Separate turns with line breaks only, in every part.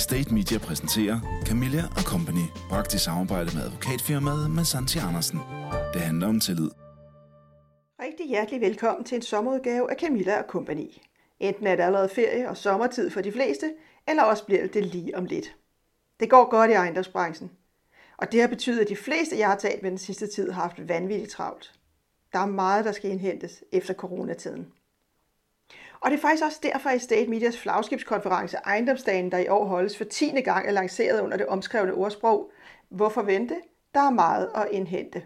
Estate Media præsenterer Camilla og Company, bragt i samarbejde med advokatfirmaet Massanti Andersen. Det handler om tillid.
Rigtig hjertelig velkommen til en sommerudgave af Camilla og Company. Enten er det allerede ferie og sommertid for de fleste, eller også bliver det lige om lidt. Det går godt i ejendomsbranchen. Og det har betydet, at de fleste, jeg har talt med den sidste tid, har haft vanvittigt travlt. Der er meget, der skal indhentes efter coronatiden. Og det er faktisk også derfor, at State Medias flagskibskonference Ejendomsdagen, der i år holdes for 10. gang, er lanceret under det omskrevne ordsprog. Hvorfor vente? Der er meget at indhente.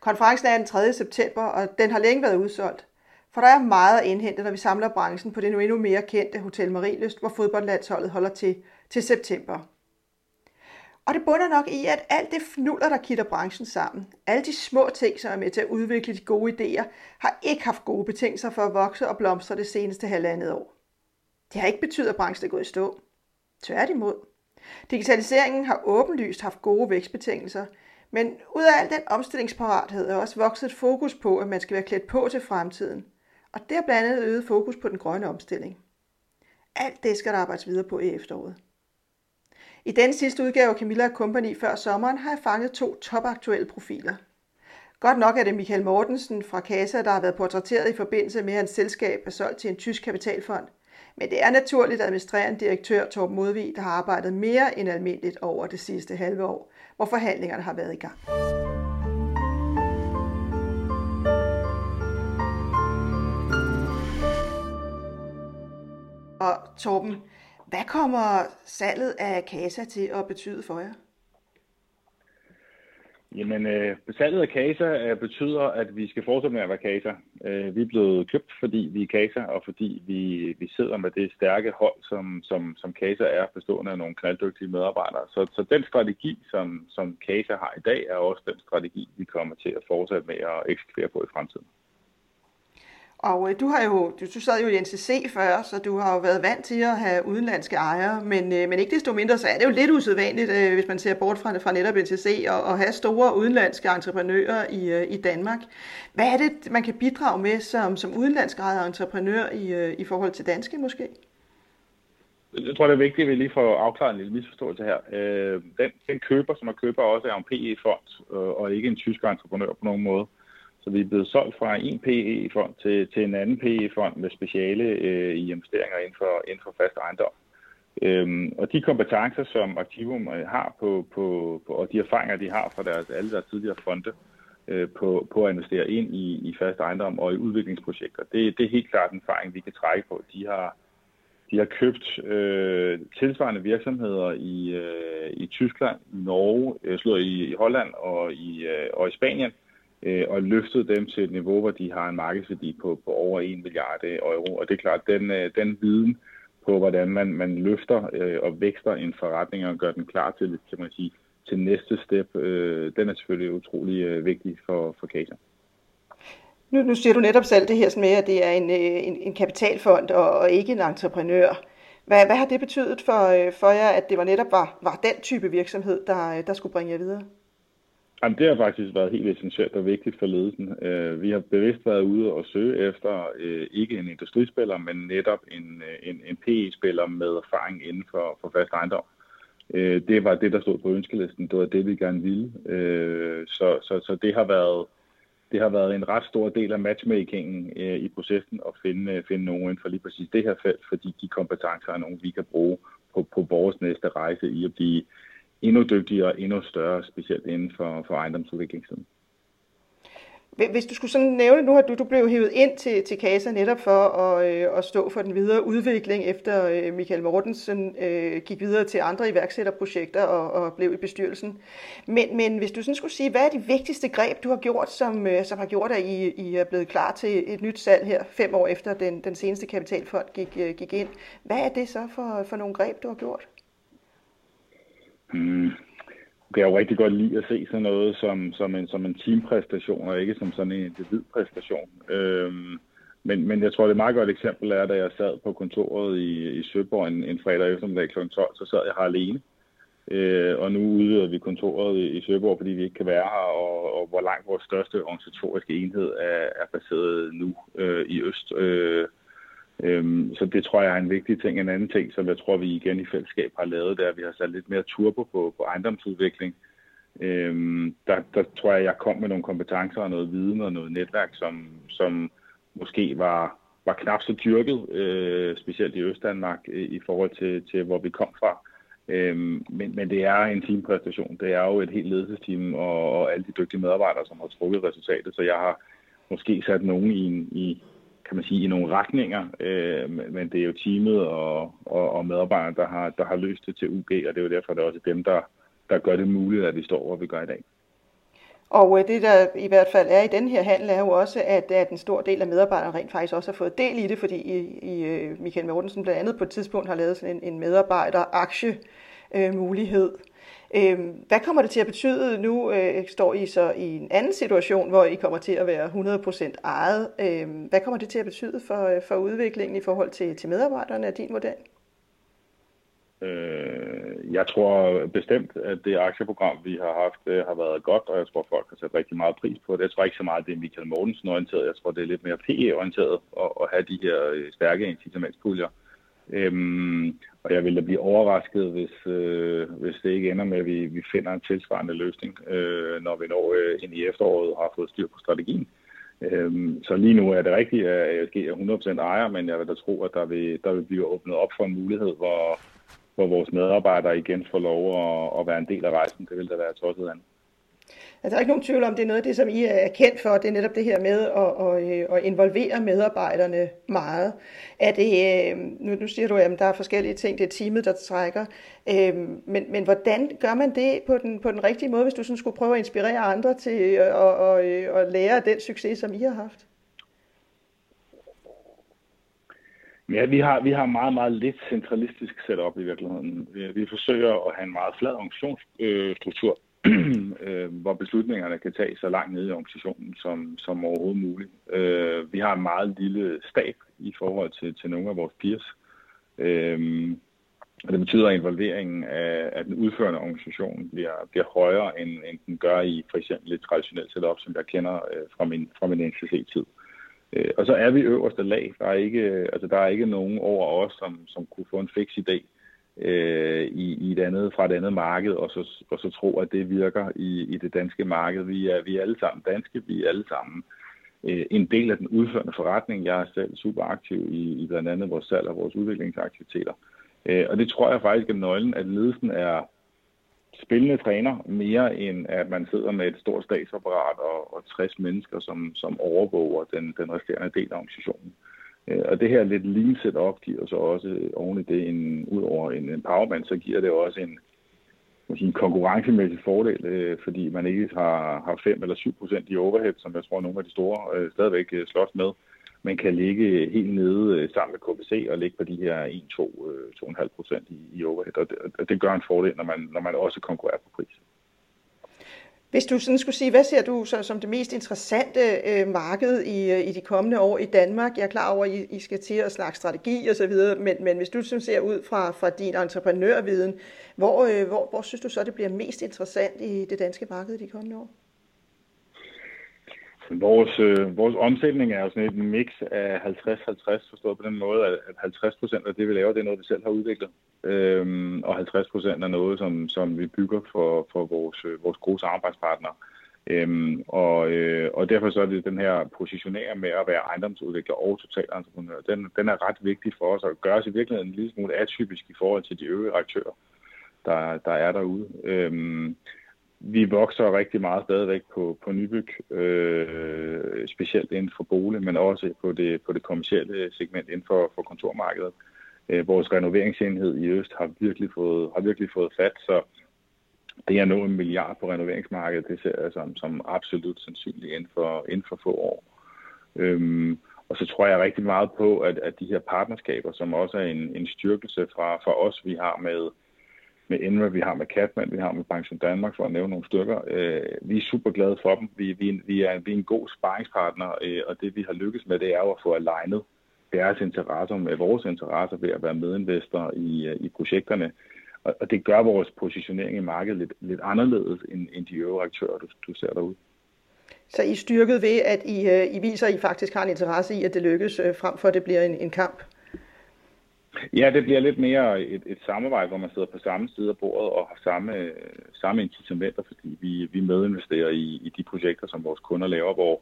Konferencen er den 3. september, og den har længe været udsolgt. For der er meget at indhente, når vi samler branchen på det nu endnu mere kendte Hotel Marielyst, hvor fodboldlandsholdet holder til til september. Og det bunder nok i, at alt det fnuller, der kitter branchen sammen, alle de små ting, som er med til at udvikle de gode idéer, har ikke haft gode betingelser for at vokse og blomstre det seneste halvandet år. Det har ikke betydet, at branchen er gået i stå. Tværtimod. Digitaliseringen har åbenlyst haft gode vækstbetingelser, men ud af al den omstillingsparathed er også vokset et fokus på, at man skal være klædt på til fremtiden. Og det har blandt andet øget fokus på den grønne omstilling. Alt det skal der arbejdes videre på i efteråret. I den sidste udgave af Camilla Company før sommeren har jeg fanget to topaktuelle profiler. Godt nok er det Michael Mortensen fra Casa, der har været portrætteret i forbindelse med, at hans selskab er solgt til en tysk kapitalfond. Men det er naturligt administrerende direktør Torben Modvig, der har arbejdet mere end almindeligt over det sidste halve år, hvor forhandlingerne har været i gang. Og Torben, hvad kommer salget af Casa til at betyde for jer?
Jamen, øh, salget af Casa øh, betyder, at vi skal fortsætte med at være Casa. Øh, vi er blevet købt, fordi vi er Casa, og fordi vi, vi sidder med det stærke hold, som, som, som Casa er, bestående af nogle knalddygtige medarbejdere. Så, så den strategi, som, som Casa har i dag, er også den strategi, vi kommer til at fortsætte med at eksekvere på i fremtiden.
Og øh, du har jo, du, du sad jo i NCC før, så du har jo været vant til at have udenlandske ejere, men, øh, men ikke desto mindre, så er det jo lidt usædvanligt, øh, hvis man ser bort fra, fra netop NCC, og, at have store udenlandske entreprenører i, øh, i Danmark. Hvad er det, man kan bidrage med som, som udenlandsk ejet entreprenør i, øh, i forhold til danske måske?
Jeg tror, det er vigtigt, at vi lige får afklaret en lille misforståelse her. Øh, den, den køber, som er køber, også er en PE-fond, øh, og ikke en tysk entreprenør på nogen måde. Så vi er blevet solgt fra en PE-fond til, til en anden PE-fond med speciale øh, i investeringer inden for, inden for fast ejendom. Øhm, og de kompetencer, som Aktivum øh, har på, på, på, og de erfaringer, de har fra deres, alle deres tidligere fonde øh, på, på at investere ind i, i fast ejendom og i udviklingsprojekter, det, det er helt klart en erfaring, vi kan trække på. De har, de har købt øh, tilsvarende virksomheder i, øh, i Tyskland, i Norge, øh, slået i, i Holland og i, øh, og i Spanien, øh, Øh, og løftet dem til et niveau, hvor de har en markedsværdi på, på over 1 milliard øh, euro. Og det er klart, den, øh, den viden på, hvordan man, man løfter øh, og vækster en forretning og gør den klar til, kan man sige, til næste step, øh, den er selvfølgelig utrolig øh, vigtig for, for Casa.
Nu, nu siger du netop selv det her med, at det er en, øh, en, en kapitalfond og, og ikke en entreprenør. Hvad, hvad har det betydet for, for jer, at det var netop var, var den type virksomhed, der, der skulle bringe jer videre?
Jamen, det har faktisk været helt essentielt og vigtigt for ledelsen. Øh, vi har bevidst været ude og søge efter øh, ikke en industrispiller, men netop en, øh, en, en PE-spiller med erfaring inden for, for fast ejendom. Øh, det var det, der stod på ønskelisten. Det var det, vi gerne ville. Øh, så, så, så det har været det har været en ret stor del af matchmakingen i processen at finde, finde nogen inden for lige præcis det her felt, fordi de kompetencer er nogen, vi kan bruge på, på vores næste rejse i at blive endnu dygtigere og endnu større, specielt inden for, for ejendomsudviklingssiden.
Hvis du skulle sådan nævne, nu har du, du blev hævet ind til, til Casa netop for at, øh, at stå for den videre udvikling, efter øh, Michael Mortensen øh, gik videre til andre iværksætterprojekter og, og blev i bestyrelsen. Men, men hvis du sådan skulle sige, hvad er de vigtigste greb, du har gjort, som, øh, som har gjort, at I, I er blevet klar til et nyt salg her, fem år efter den, den seneste kapitalfond gik, øh, gik ind. Hvad er det så for, for nogle greb, du har gjort?
Mm. Okay, jeg jo rigtig godt lide at se sådan noget som, som, en, som en teampræstation, og ikke som sådan en individpræstation. Øhm, men, men jeg tror, det er et meget godt eksempel er, da jeg sad på kontoret i, i Søborg en, en fredag eftermiddag kl. 12, så sad jeg her alene. Øh, og nu udvider vi kontoret i, i Søborg, fordi vi ikke kan være her, og, og hvor langt vores største organisatoriske enhed er, er baseret nu øh, i Øst. Øh, Øhm, så det tror jeg er en vigtig ting. En anden ting, som jeg tror, vi igen i fællesskab har lavet, det er, at vi har sat lidt mere turbo på, på ejendomsudvikling. Øhm, der, der tror jeg, jeg kom med nogle kompetencer og noget viden og noget netværk, som, som måske var, var knap så dyrket, øh, specielt i Østdanmark, øh, i forhold til, til hvor vi kom fra. Øhm, men, men det er en teampræstation. Det er jo et helt ledelsesteam og, og alle de dygtige medarbejdere, som har trukket resultatet. Så jeg har måske sat nogen i, en, i kan man sige, i nogle retninger, øh, men det er jo teamet og, og, og medarbejderne, der har, der har løst det til UG, og det er jo derfor, det er også dem, der, der gør det muligt, at vi står, hvor vi gør i dag.
Og øh, det, der i hvert fald er i den her handel, er jo også, at, at en stor del af medarbejderne rent faktisk også har fået del i det, fordi i, i øh, Michael Mortensen blandt andet på et tidspunkt har lavet sådan en, en medarbejderaktie øh, mulighed. Øh, hvad kommer det til at betyde? Nu øh, står I så i en anden situation, hvor I kommer til at være 100% ejet. Øhm, hvad kommer det til at betyde for, øh, for udviklingen i forhold til, til medarbejderne af din model?
Øh, jeg tror bestemt, at det aktieprogram, vi har haft, øh, har været godt, og jeg tror, folk har sat rigtig meget pris på det. Jeg tror ikke så meget, det er Michael Mortensen orienteret. Jeg tror, det er lidt mere PE-orienteret at, at have de her stærke incitamentspuljer. Øhm, og jeg vil da blive overrasket, hvis, øh, hvis det ikke ender med, at vi, vi finder en tilsvarende løsning, øh, når vi når øh, ind i efteråret og har fået styr på strategien. Øhm, så lige nu er det rigtigt, at ASG er 100% ejer, men jeg vil da tro, at der vil, der vil blive åbnet op for en mulighed, hvor, hvor vores medarbejdere igen får lov at, at være en del af rejsen. Det vil da være tosset andet.
Altså, der er ikke nogen tvivl om, det er noget af det, som I er kendt for. Det er netop det her med at, at, øh, at involvere medarbejderne meget. Er det, øh, nu, nu siger du, at der er forskellige ting, det er teamet, der trækker. Øh, men, men hvordan gør man det på den, på den rigtige måde, hvis du sådan skulle prøve at inspirere andre til at, at, at, lære af den succes, som I har haft?
Ja, vi har, vi har meget, meget lidt centralistisk setup i virkeligheden. Vi, vi forsøger at have en meget flad organisationsstruktur, øh, Øh, hvor beslutningerne kan tages så langt ned i organisationen som, som overhovedet muligt. Øh, vi har en meget lille stab i forhold til, til nogle af vores peers. Øh, og det betyder, at involveringen af, af den udførende organisation bliver, bliver højere, end, end den gør i for eksempel et traditionelt setup, som jeg kender øh, fra min, fra min NCC-tid. Øh, og så er vi øverste lag. Der er ikke, altså, der er ikke nogen over os, som, som kunne få en fix idé øh, i, i et andet, fra et andet marked, og så, og så tro, at det virker i, i det danske marked. Vi er, vi er alle sammen danske, vi er alle sammen øh, en del af den udførende forretning. Jeg er selv super aktiv i, i blandt andet vores salg og vores udviklingsaktiviteter. Øh, og det tror jeg faktisk er nøglen, at ledelsen er spillende træner, mere end at man sidder med et stort statsapparat og, og 60 mennesker, som, som overvåger den, den resterende del af organisationen. Øh, Øh, og det her lidt lean setup giver så også øh, oven i det, en, ud over en powerbank så giver det også en, måske en konkurrencemæssig fordel, øh, fordi man ikke har, har 5 eller 7 procent i overhead, som jeg tror nogle af de store øh, stadigvæk øh, slås med, Man kan ligge helt nede øh, sammen med KBC og ligge på de her 1-2-2,5 øh, procent i, i overhead, og det, og det gør en fordel, når man, når man også konkurrerer på pris.
Hvis du sådan skulle sige, hvad ser du så som det mest interessante øh, marked i, øh, i de kommende år i Danmark? Jeg er klar over, at I, I skal til at snakke strategi og så videre, men, men hvis du sådan ser ud fra, fra din entreprenørviden, hvor, øh, hvor, hvor synes du så, det bliver mest interessant i det danske marked i de kommende år?
Vores, øh, vores omsætning er jo sådan et mix af 50-50, forstået på den måde, at 50 procent af det, vi laver, det er noget, vi selv har udviklet. Øhm, og 50 procent er noget, som, som vi bygger for, for vores, øh, vores gode samarbejdspartnere. Øhm, og, øh, og derfor så er det den her positionering med at være ejendomsudvikler og totalentreprenør, den, den er ret vigtig for os at gøre os i virkeligheden en lille smule atypisk i forhold til de øvrige aktører, der, der er derude. Øhm, vi vokser rigtig meget stadigvæk på, på nybyg, øh, specielt inden for bolig, men også på det, på det kommercielle segment inden for, for kontormarkedet. Øh, vores renoveringsenhed i Øst har virkelig fået, har virkelig fået fat, så det at nå en milliard på renoveringsmarkedet, det ser jeg som, som absolut sandsynligt inden for, inden for få år. Øhm, og så tror jeg rigtig meget på, at, at de her partnerskaber, som også er en, en styrkelse fra, fra os, vi har med med Enra, vi har med Catman, vi har med Pension Danmark, for at nævne nogle stykker. Øh, vi er super glade for dem. Vi, vi, vi, er, vi er en god sparringspartner, øh, og det vi har lykkes med, det er jo at få alignet deres interesser med vores interesser ved at være medinvestor i, øh, i projekterne. Og, og det gør vores positionering i markedet lidt, lidt anderledes end, end de øvrige aktører, du, du ser derude.
Så I styrket ved, at I, øh, I viser, at I faktisk har en interesse i, at det lykkes, øh, frem for at det bliver en, en kamp?
Ja, det bliver lidt mere et, et samarbejde, hvor man sidder på samme side af bordet og har samme, samme incitamenter, fordi vi, vi medinvesterer i, i de projekter, som vores kunder laver, hvor,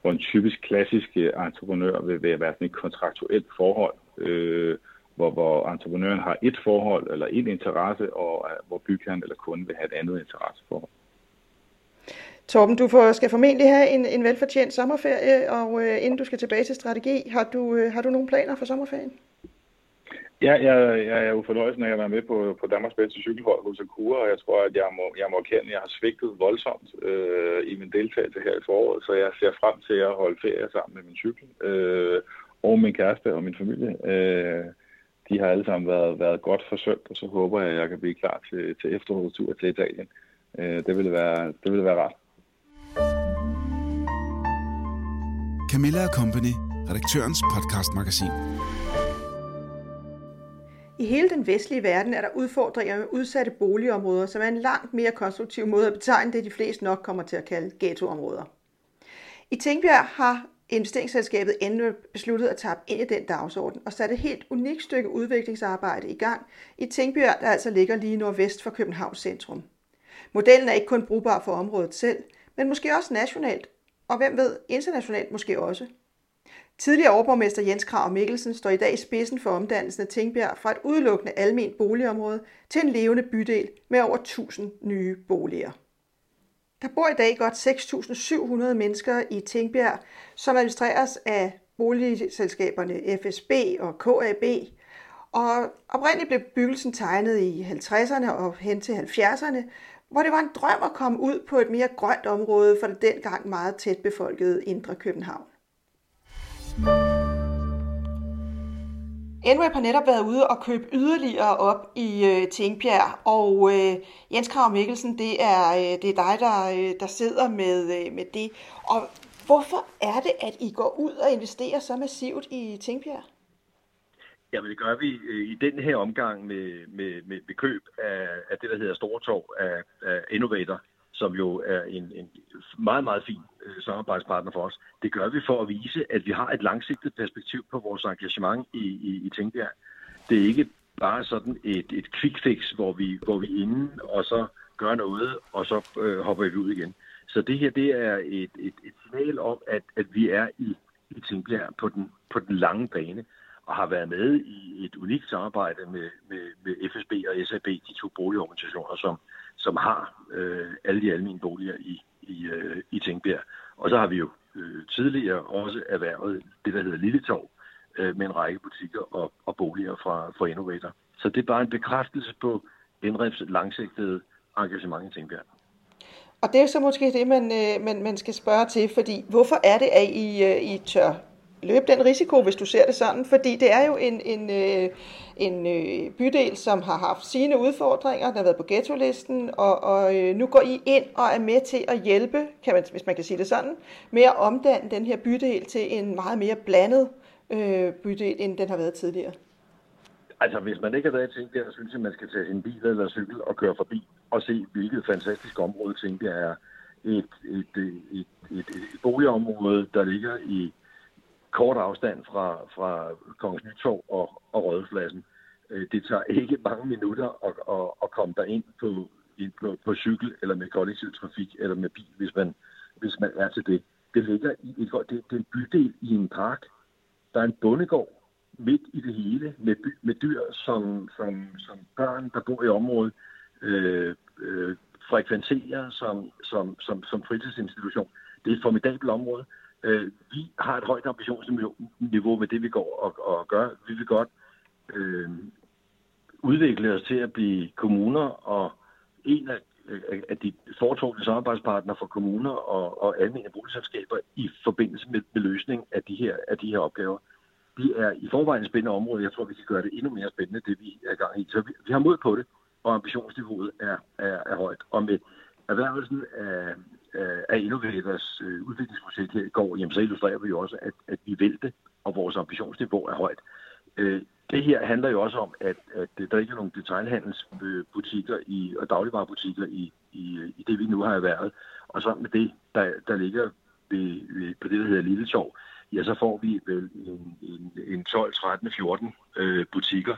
hvor en typisk klassisk øh, entreprenør vil, vil være sådan et kontraktuelt forhold, øh, hvor, hvor entreprenøren har et forhold eller en interesse, og øh, hvor bygherren eller kunden vil have et andet interesseforhold.
Torben, du får, skal formentlig have en, en velfortjent sommerferie, og øh, inden du skal tilbage til strategi, har du, øh, har du nogle planer for sommerferien?
Ja, jeg, jeg er jo fornøjelsen af at være med på, på Danmarks bedste cykelhold hos Akura, og jeg tror, at jeg må, jeg må erkende, at jeg har svigtet voldsomt øh, i min deltagelse her i foråret, så jeg ser frem til at holde ferie sammen med min cykel, øh, og min kæreste og min familie. Øh, de har alle sammen været, været godt forsøgt, og så håber jeg, at jeg kan blive klar til, til efterårets til Italien. Øh, det, ville være, det ville være rart.
Camilla Company, redaktørens podcastmagasin.
I hele den vestlige verden er der udfordringer med udsatte boligområder, som er en langt mere konstruktiv måde at betegne det, de fleste nok kommer til at kalde ghettoområder. I Tingbjerg har investeringsselskabet endnu besluttet at tage ind i den dagsorden og sat et helt unikt stykke udviklingsarbejde i gang i Tingbjerg, der altså ligger lige nordvest for Københavns centrum. Modellen er ikke kun brugbar for området selv, men måske også nationalt, og hvem ved, internationalt måske også. Tidligere overborgmester Jens Krav Mikkelsen står i dag i spidsen for omdannelsen af Tingbjerg fra et udelukkende alment boligområde til en levende bydel med over 1000 nye boliger. Der bor i dag godt 6.700 mennesker i Tingbjerg, som administreres af boligselskaberne FSB og KAB. Og oprindeligt blev byggelsen tegnet i 50'erne og hen til 70'erne, hvor det var en drøm at komme ud på et mere grønt område for det dengang meget tæt befolkede Indre København. NWeb har netop været ude og købe yderligere op i øh, Tingbjerg, og øh, Jens Krav Mikkelsen, det er, øh, det er dig, der, øh, der sidder med, øh, med det. Og hvorfor er det, at I går ud og investerer så massivt i Tingbjerg?
Jamen det gør vi øh, i den her omgang med, med, med, med køb af, af det, der hedder Stortorv af, af Innovator, som jo er en, en meget, meget fin øh, samarbejdspartner for os. Det gør vi for at vise, at vi har et langsigtet perspektiv på vores engagement i, i, i Tingbjerg. Det er ikke bare sådan et, et quick fix, hvor vi, hvor vi er inde og så gør noget, og så øh, hopper vi ud igen. Så det her, det er et, et, et signal om, at, at vi er i, i Tingbjerg på den, på den lange bane og har været med i et unikt samarbejde med, med, med FSB og SAB, de to boligorganisationer, som, som har øh, alle de almindelige boliger i, i, øh, i Tingbjerg. Og så har vi jo øh, tidligere også erhvervet det, der hedder Lille Torv, øh, med en række butikker og, og boliger fra, fra Innovator. Så det er bare en bekræftelse på NREFs langsigtede engagement i Tingbjerg.
Og det er så måske det, man, øh, man, man skal spørge til, fordi hvorfor er det, at I, øh, I tør løbe den risiko, hvis du ser det sådan, fordi det er jo en, en, øh, en øh, bydel, som har haft sine udfordringer, den har været på ghetto-listen, og, og øh, nu går I ind og er med til at hjælpe, kan man, hvis man kan sige det sådan, med at omdanne den her bydel til en meget mere blandet øh, bydel, end den har været tidligere.
Altså, hvis man ikke har været i Tingbjerg, så synes jeg, man skal tage sin bil eller cykel og køre forbi og se, hvilket fantastisk område Tingbjerg er. Et, et, et, et, et boligområde, der ligger i kort afstand fra, fra Kongens Nytorv og, og Rådhuspladsen. Øh, det tager ikke mange minutter at, at, at komme derind på, på, på cykel eller med kollektiv trafik eller med bil, hvis man, hvis man er til det. Det ligger i et, det, det er en bydel i en park. Der er en bondegård midt i det hele med, by, med dyr, som, som, som børn, der bor i området, øh, øh, frekventerer som, som, som, som fritidsinstitution. Det er et formidabelt område. Øh, vi har et højt ambitionsniveau med det, vi går og, og gør. Vi vil godt øh, udvikle os til at blive kommuner, og en af, øh, af de foretrukne samarbejdspartnere for kommuner og, og almindelige boligselskaber i forbindelse med, med løsning af de, her, af de her opgaver. Det er i forvejen et spændende område. Jeg tror, vi kan gøre det endnu mere spændende, det vi er i gang i. Så vi, vi har mod på det, og ambitionsniveauet er, er, er højt. Og med erhvervelsen af, øh, af Innovators øh, udviklingsprojekt her i går, jamen så illustrerer vi jo også, at, at vi vil det, og vores ambitionsniveau er højt. Øh, det her handler jo også om, at, at der ikke er nogen detaljhandelsbutikker i, og dagligvarerbutikker i, i, i det, vi nu har erhvervet. Og så med det, der, der ligger ved, ved, på det, der hedder Lille Torv, ja, så får vi vel en, en, en 12, 13, 14 øh, butikker,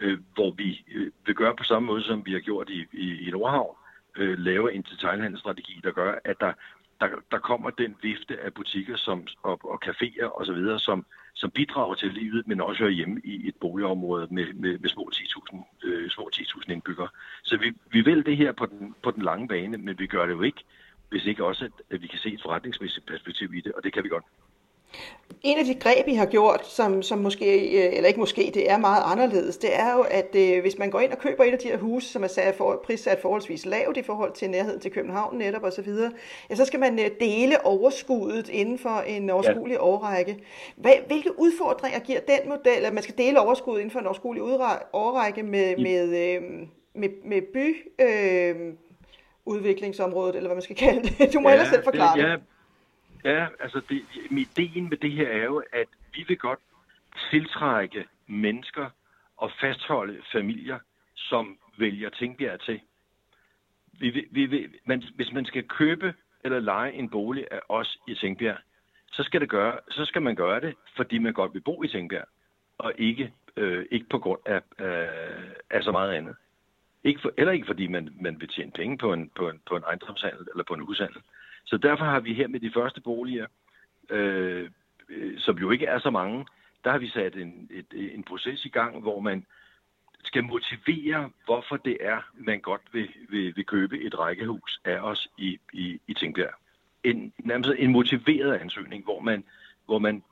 øh, hvor vi øh, vil gøre på samme måde, som vi har gjort i, i, i Nordhavn, øh, lave en detaljhandelsstrategi, der gør, at der, der, der kommer den vifte af butikker som, og, og caféer osv., som, som bidrager til livet, men også hører hjemme i et boligområde med, med, med små 10.000 øh, små 10.000 indbyggere. Så vi, vi vil det her på den, på den lange bane, men vi gør det jo ikke, hvis ikke også, at, at vi kan se et forretningsmæssigt perspektiv i det, og det kan vi godt.
En af de greb, I har gjort, som, som måske, øh, eller ikke måske, det er meget anderledes, det er jo, at øh, hvis man går ind og køber et af de her huse, som er sat for, prissat forholdsvis lavt i forhold til nærheden til København netop osv., ja, så skal man øh, dele overskuddet inden for en overskuelig ja. årrække. Hvad, hvilke udfordringer giver den model, at man skal dele overskuddet inden for en overskuelig årrække med, ja. med, øh, med, med by... Øh, udviklingsområdet, eller hvad man skal kalde det. Du må ja, ellers selv forklare det. Ja,
Ja, altså det, ideen med det her er jo, at vi vil godt tiltrække mennesker og fastholde familier, som vælger Tingbjerg til. Vi, vi, vi, man, hvis man skal købe eller lege en bolig af os i Tingbjerg, så skal, det gøre, så skal man gøre det, fordi man godt vil bo i Tingbjerg, og ikke, øh, ikke på grund af, øh, af så meget andet. Ikke for, eller ikke fordi man, man vil tjene penge på en, på, en, på en ejendomshandel eller på en hushandel. Så derfor har vi her med de første boliger, øh, øh, som jo ikke er så mange, der har vi sat en, et, en proces i gang, hvor man skal motivere, hvorfor det er, man godt vil, vil, vil købe et rækkehus af os i, i, i Tingbjerg. En, nærmest en motiveret ansøgning, hvor man, hvor man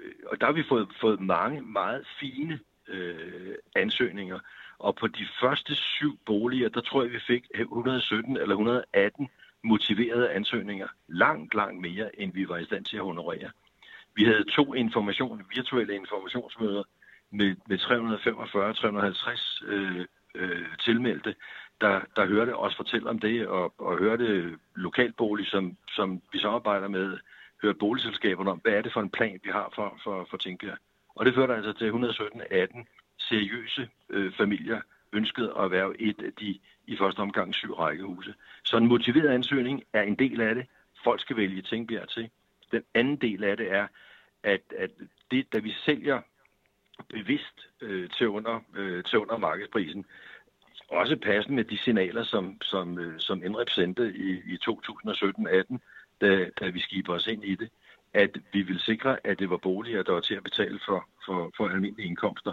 øh, og der har vi fået, fået mange meget fine øh, ansøgninger, og på de første syv boliger, der tror jeg, vi fik 117 eller 118 motiverede ansøgninger langt, langt mere, end vi var i stand til at honorere. Vi havde to information, virtuelle informationsmøder med, med 345-350 øh, øh, tilmeldte, der, der hørte os fortælle om det, og, og hørte lokalbolig, som, som vi samarbejder med, hørte boligselskaberne om, hvad er det for en plan, vi har for, for, for Tingbjerg. Og det førte altså til 117-18 seriøse øh, familier, ønskede at være et af de i første omgang syv rækkehuse. Så en motiveret ansøgning er en del af det. Folk skal vælge Tingbjerg til. Den anden del af det er, at, at det, da vi sælger bevidst øh, til, under, øh, til under markedsprisen, også passende med de signaler, som, som, øh, som NREP sendte i, i 2017-18, da, da vi skiber os ind i det, at vi vil sikre, at det var boliger, der var til at betale for, for, for almindelige indkomster.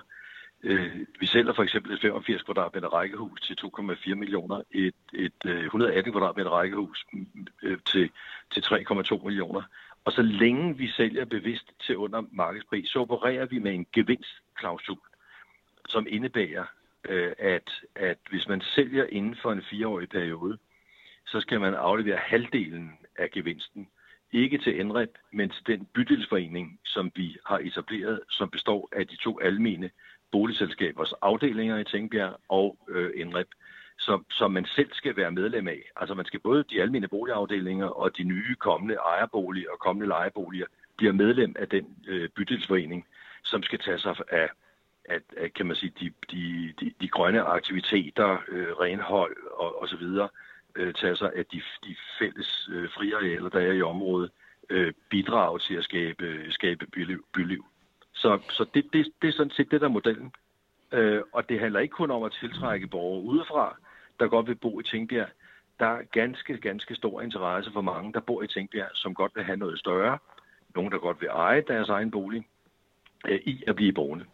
Øh, vi sælger for eksempel et 85 kvadratmeter rækkehus til 2,4 millioner, et, et øh, 118 kvadratmeter rækkehus mm, øh, til, til 3,2 millioner. Og så længe vi sælger bevidst til under markedspris, så opererer vi med en gevinstklausul, som indebærer, øh, at, at hvis man sælger inden for en fireårig periode, så skal man aflevere halvdelen af gevinsten. Ikke til NREP, men til den bydelsforening, som vi har etableret, som består af de to almene boligselskabers afdelinger i Tingbjerg og øh, Indrep, som, som man selv skal være medlem af. Altså man skal både de almindelige boligafdelinger og de nye kommende ejerboliger og kommende lejeboliger bliver medlem af den øh, bydelsforening, som skal tage sig af at, af kan man sige, de, de, de, de grønne aktiviteter, øh, renhold og, og så videre, øh, tage sig af de, de fælles øh, friarealer, der er i området, øh, bidrage til at skabe, skabe byliv. byliv. Så, så det, det, det er sådan set det, der er modellen. Øh, og det handler ikke kun om at tiltrække borgere udefra, der godt vil bo i Tingbjerg. Der er ganske, ganske stor interesse for mange, der bor i Tingbjerg, som godt vil have noget større. Nogle, der godt vil eje deres egen bolig, øh, i at blive boende.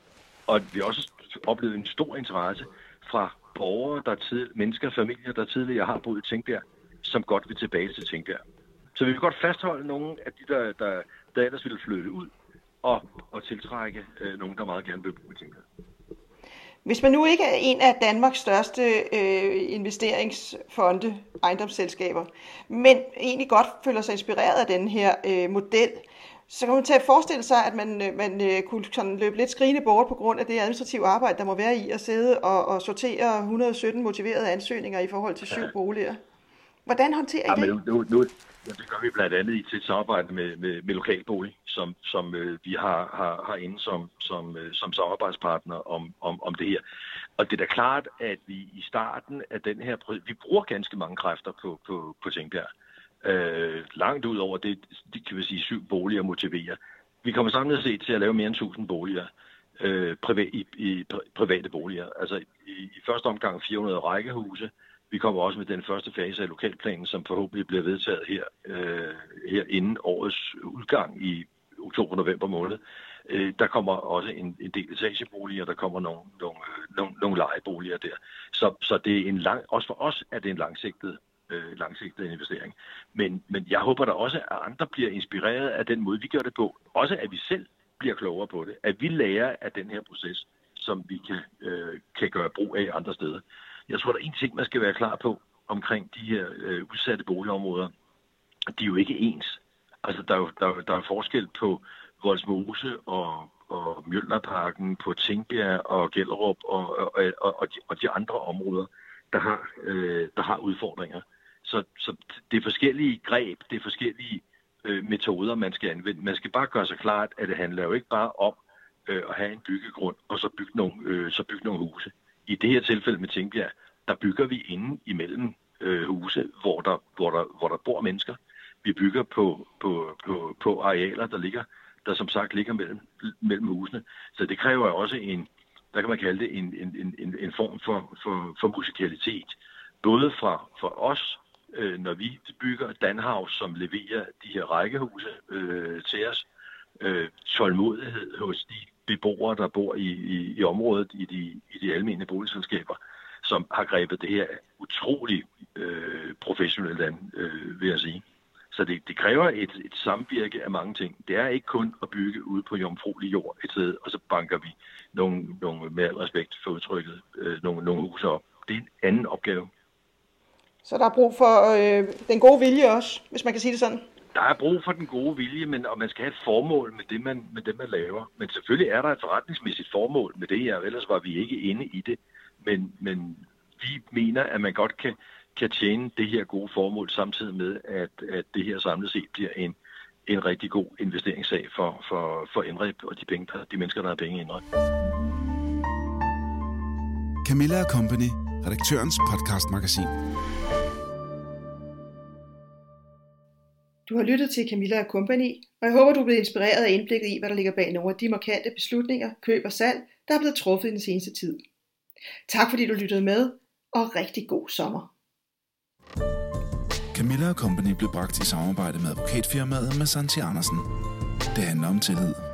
Og vi har også oplevet en stor interesse fra borgere, der tid, mennesker og familier, der tidligere har boet i Tingbjerg, som godt vil tilbage til Tingbjerg. Så vi vil godt fastholde nogle af de, der, der, der ellers ville flytte ud, og, og tiltrække øh, nogen, der meget gerne vil i Tingbjerg.
Hvis man nu ikke er en af Danmarks største øh, investeringsfonde, ejendomsselskaber, men egentlig godt føler sig inspireret af den her øh, model, så kan man at forestille sig, at man, øh, man øh, kunne sådan løbe lidt skrigende bort på grund af det administrative arbejde, der må være i at sidde og, og sortere 117 motiverede ansøgninger i forhold til syv boliger. Hvordan håndterer I
ja, det? Men nu, nu, Ja, det gør vi blandt andet i til samarbejde med, med, med lokalbolig, som, som øh, vi har, har, har inde som, som, øh, som samarbejdspartner om, om, om det her. Og det er da klart, at vi i starten af den her... Vi bruger ganske mange kræfter på, på, på Tingbjerg. Øh, langt ud over det, de kan vi sige, syv boliger motiverer. vi kommer samlet set til at lave mere end 1000 boliger øh, privat, i, i private boliger. Altså i, i første omgang 400 rækkehuse. Vi kommer også med den første fase af lokalplanen, som forhåbentlig bliver vedtaget her, øh, her inden årets udgang i oktober-november måned. Øh, der kommer også en, en del etageboliger, der kommer nogle, nogle, øh, nogle, nogle lejeboliger der. Så, så det er en lang, også for os er det en langsigtet øh, langsigtet investering. Men, men jeg håber da også, at andre bliver inspireret af den måde, vi gør det på. Også at vi selv bliver klogere på det. At vi lærer af den her proces, som vi kan, øh, kan gøre brug af andre steder. Jeg tror, der er en ting, man skal være klar på omkring de her øh, udsatte boligområder. De er jo ikke ens. Altså, der er jo der, der er forskel på Voldsmose og, og Mjølnerparken, på Tingbjerg og Gellerup og, og, og, og, de, og de andre områder, der har, øh, der har udfordringer. Så, så det er forskellige greb, det er forskellige øh, metoder, man skal anvende. Man skal bare gøre sig klart, at det handler jo ikke bare om øh, at have en byggegrund, og så bygge nogle, øh, så bygge nogle huse. I det her tilfælde med Tingbjerg, der bygger vi inde imellem øh, huse, hvor der, hvor, der, hvor der bor mennesker. Vi bygger på, på, på, på arealer, der ligger, der som sagt ligger mellem, mellem husene. Så det kræver også en, der kan man kalde det en, en, en, en form for, for, for musikalitet. Både fra, fra os, øh, når vi bygger Danhaus, som leverer de her rækkehuse øh, til os, øh, tålmodighed hos de beboere, der bor i, i, i området, i de, i de almindelige boligselskaber, som har grebet det her utrolig øh, professionelt an, øh, vil jeg sige. Så det, det kræver et, et samvirke af mange ting. Det er ikke kun at bygge ud på jomfruelig jord et sted, og så banker vi nogle, nogle med al respekt for udtrykket, øh, nogle, nogle huse op. Det er en anden opgave.
Så der er brug for øh, den gode vilje også, hvis man kan sige det sådan?
Der er brug for den gode vilje, men, og man skal have et formål med det, man, med det, man laver. Men selvfølgelig er der et forretningsmæssigt formål med det her, ellers var vi ikke inde i det. Men, men vi mener, at man godt kan, kan tjene det her gode formål, samtidig med, at, at det her samlet set bliver en, en rigtig god investeringssag for, for, for Indrep og de, penge, de mennesker, der har penge i Indrep.
Camilla Company, redaktørens podcastmagasin.
Du har lyttet til Camilla Company, og jeg håber, du er blevet inspireret af indblikket i, hvad der ligger bag nogle af de markante beslutninger, køb og salg, der er blevet truffet i den seneste tid. Tak fordi du lyttede med, og rigtig god sommer.
Camilla Company blev bragt i samarbejde med advokatfirmaet med Santi Andersen. Det handler om tillid.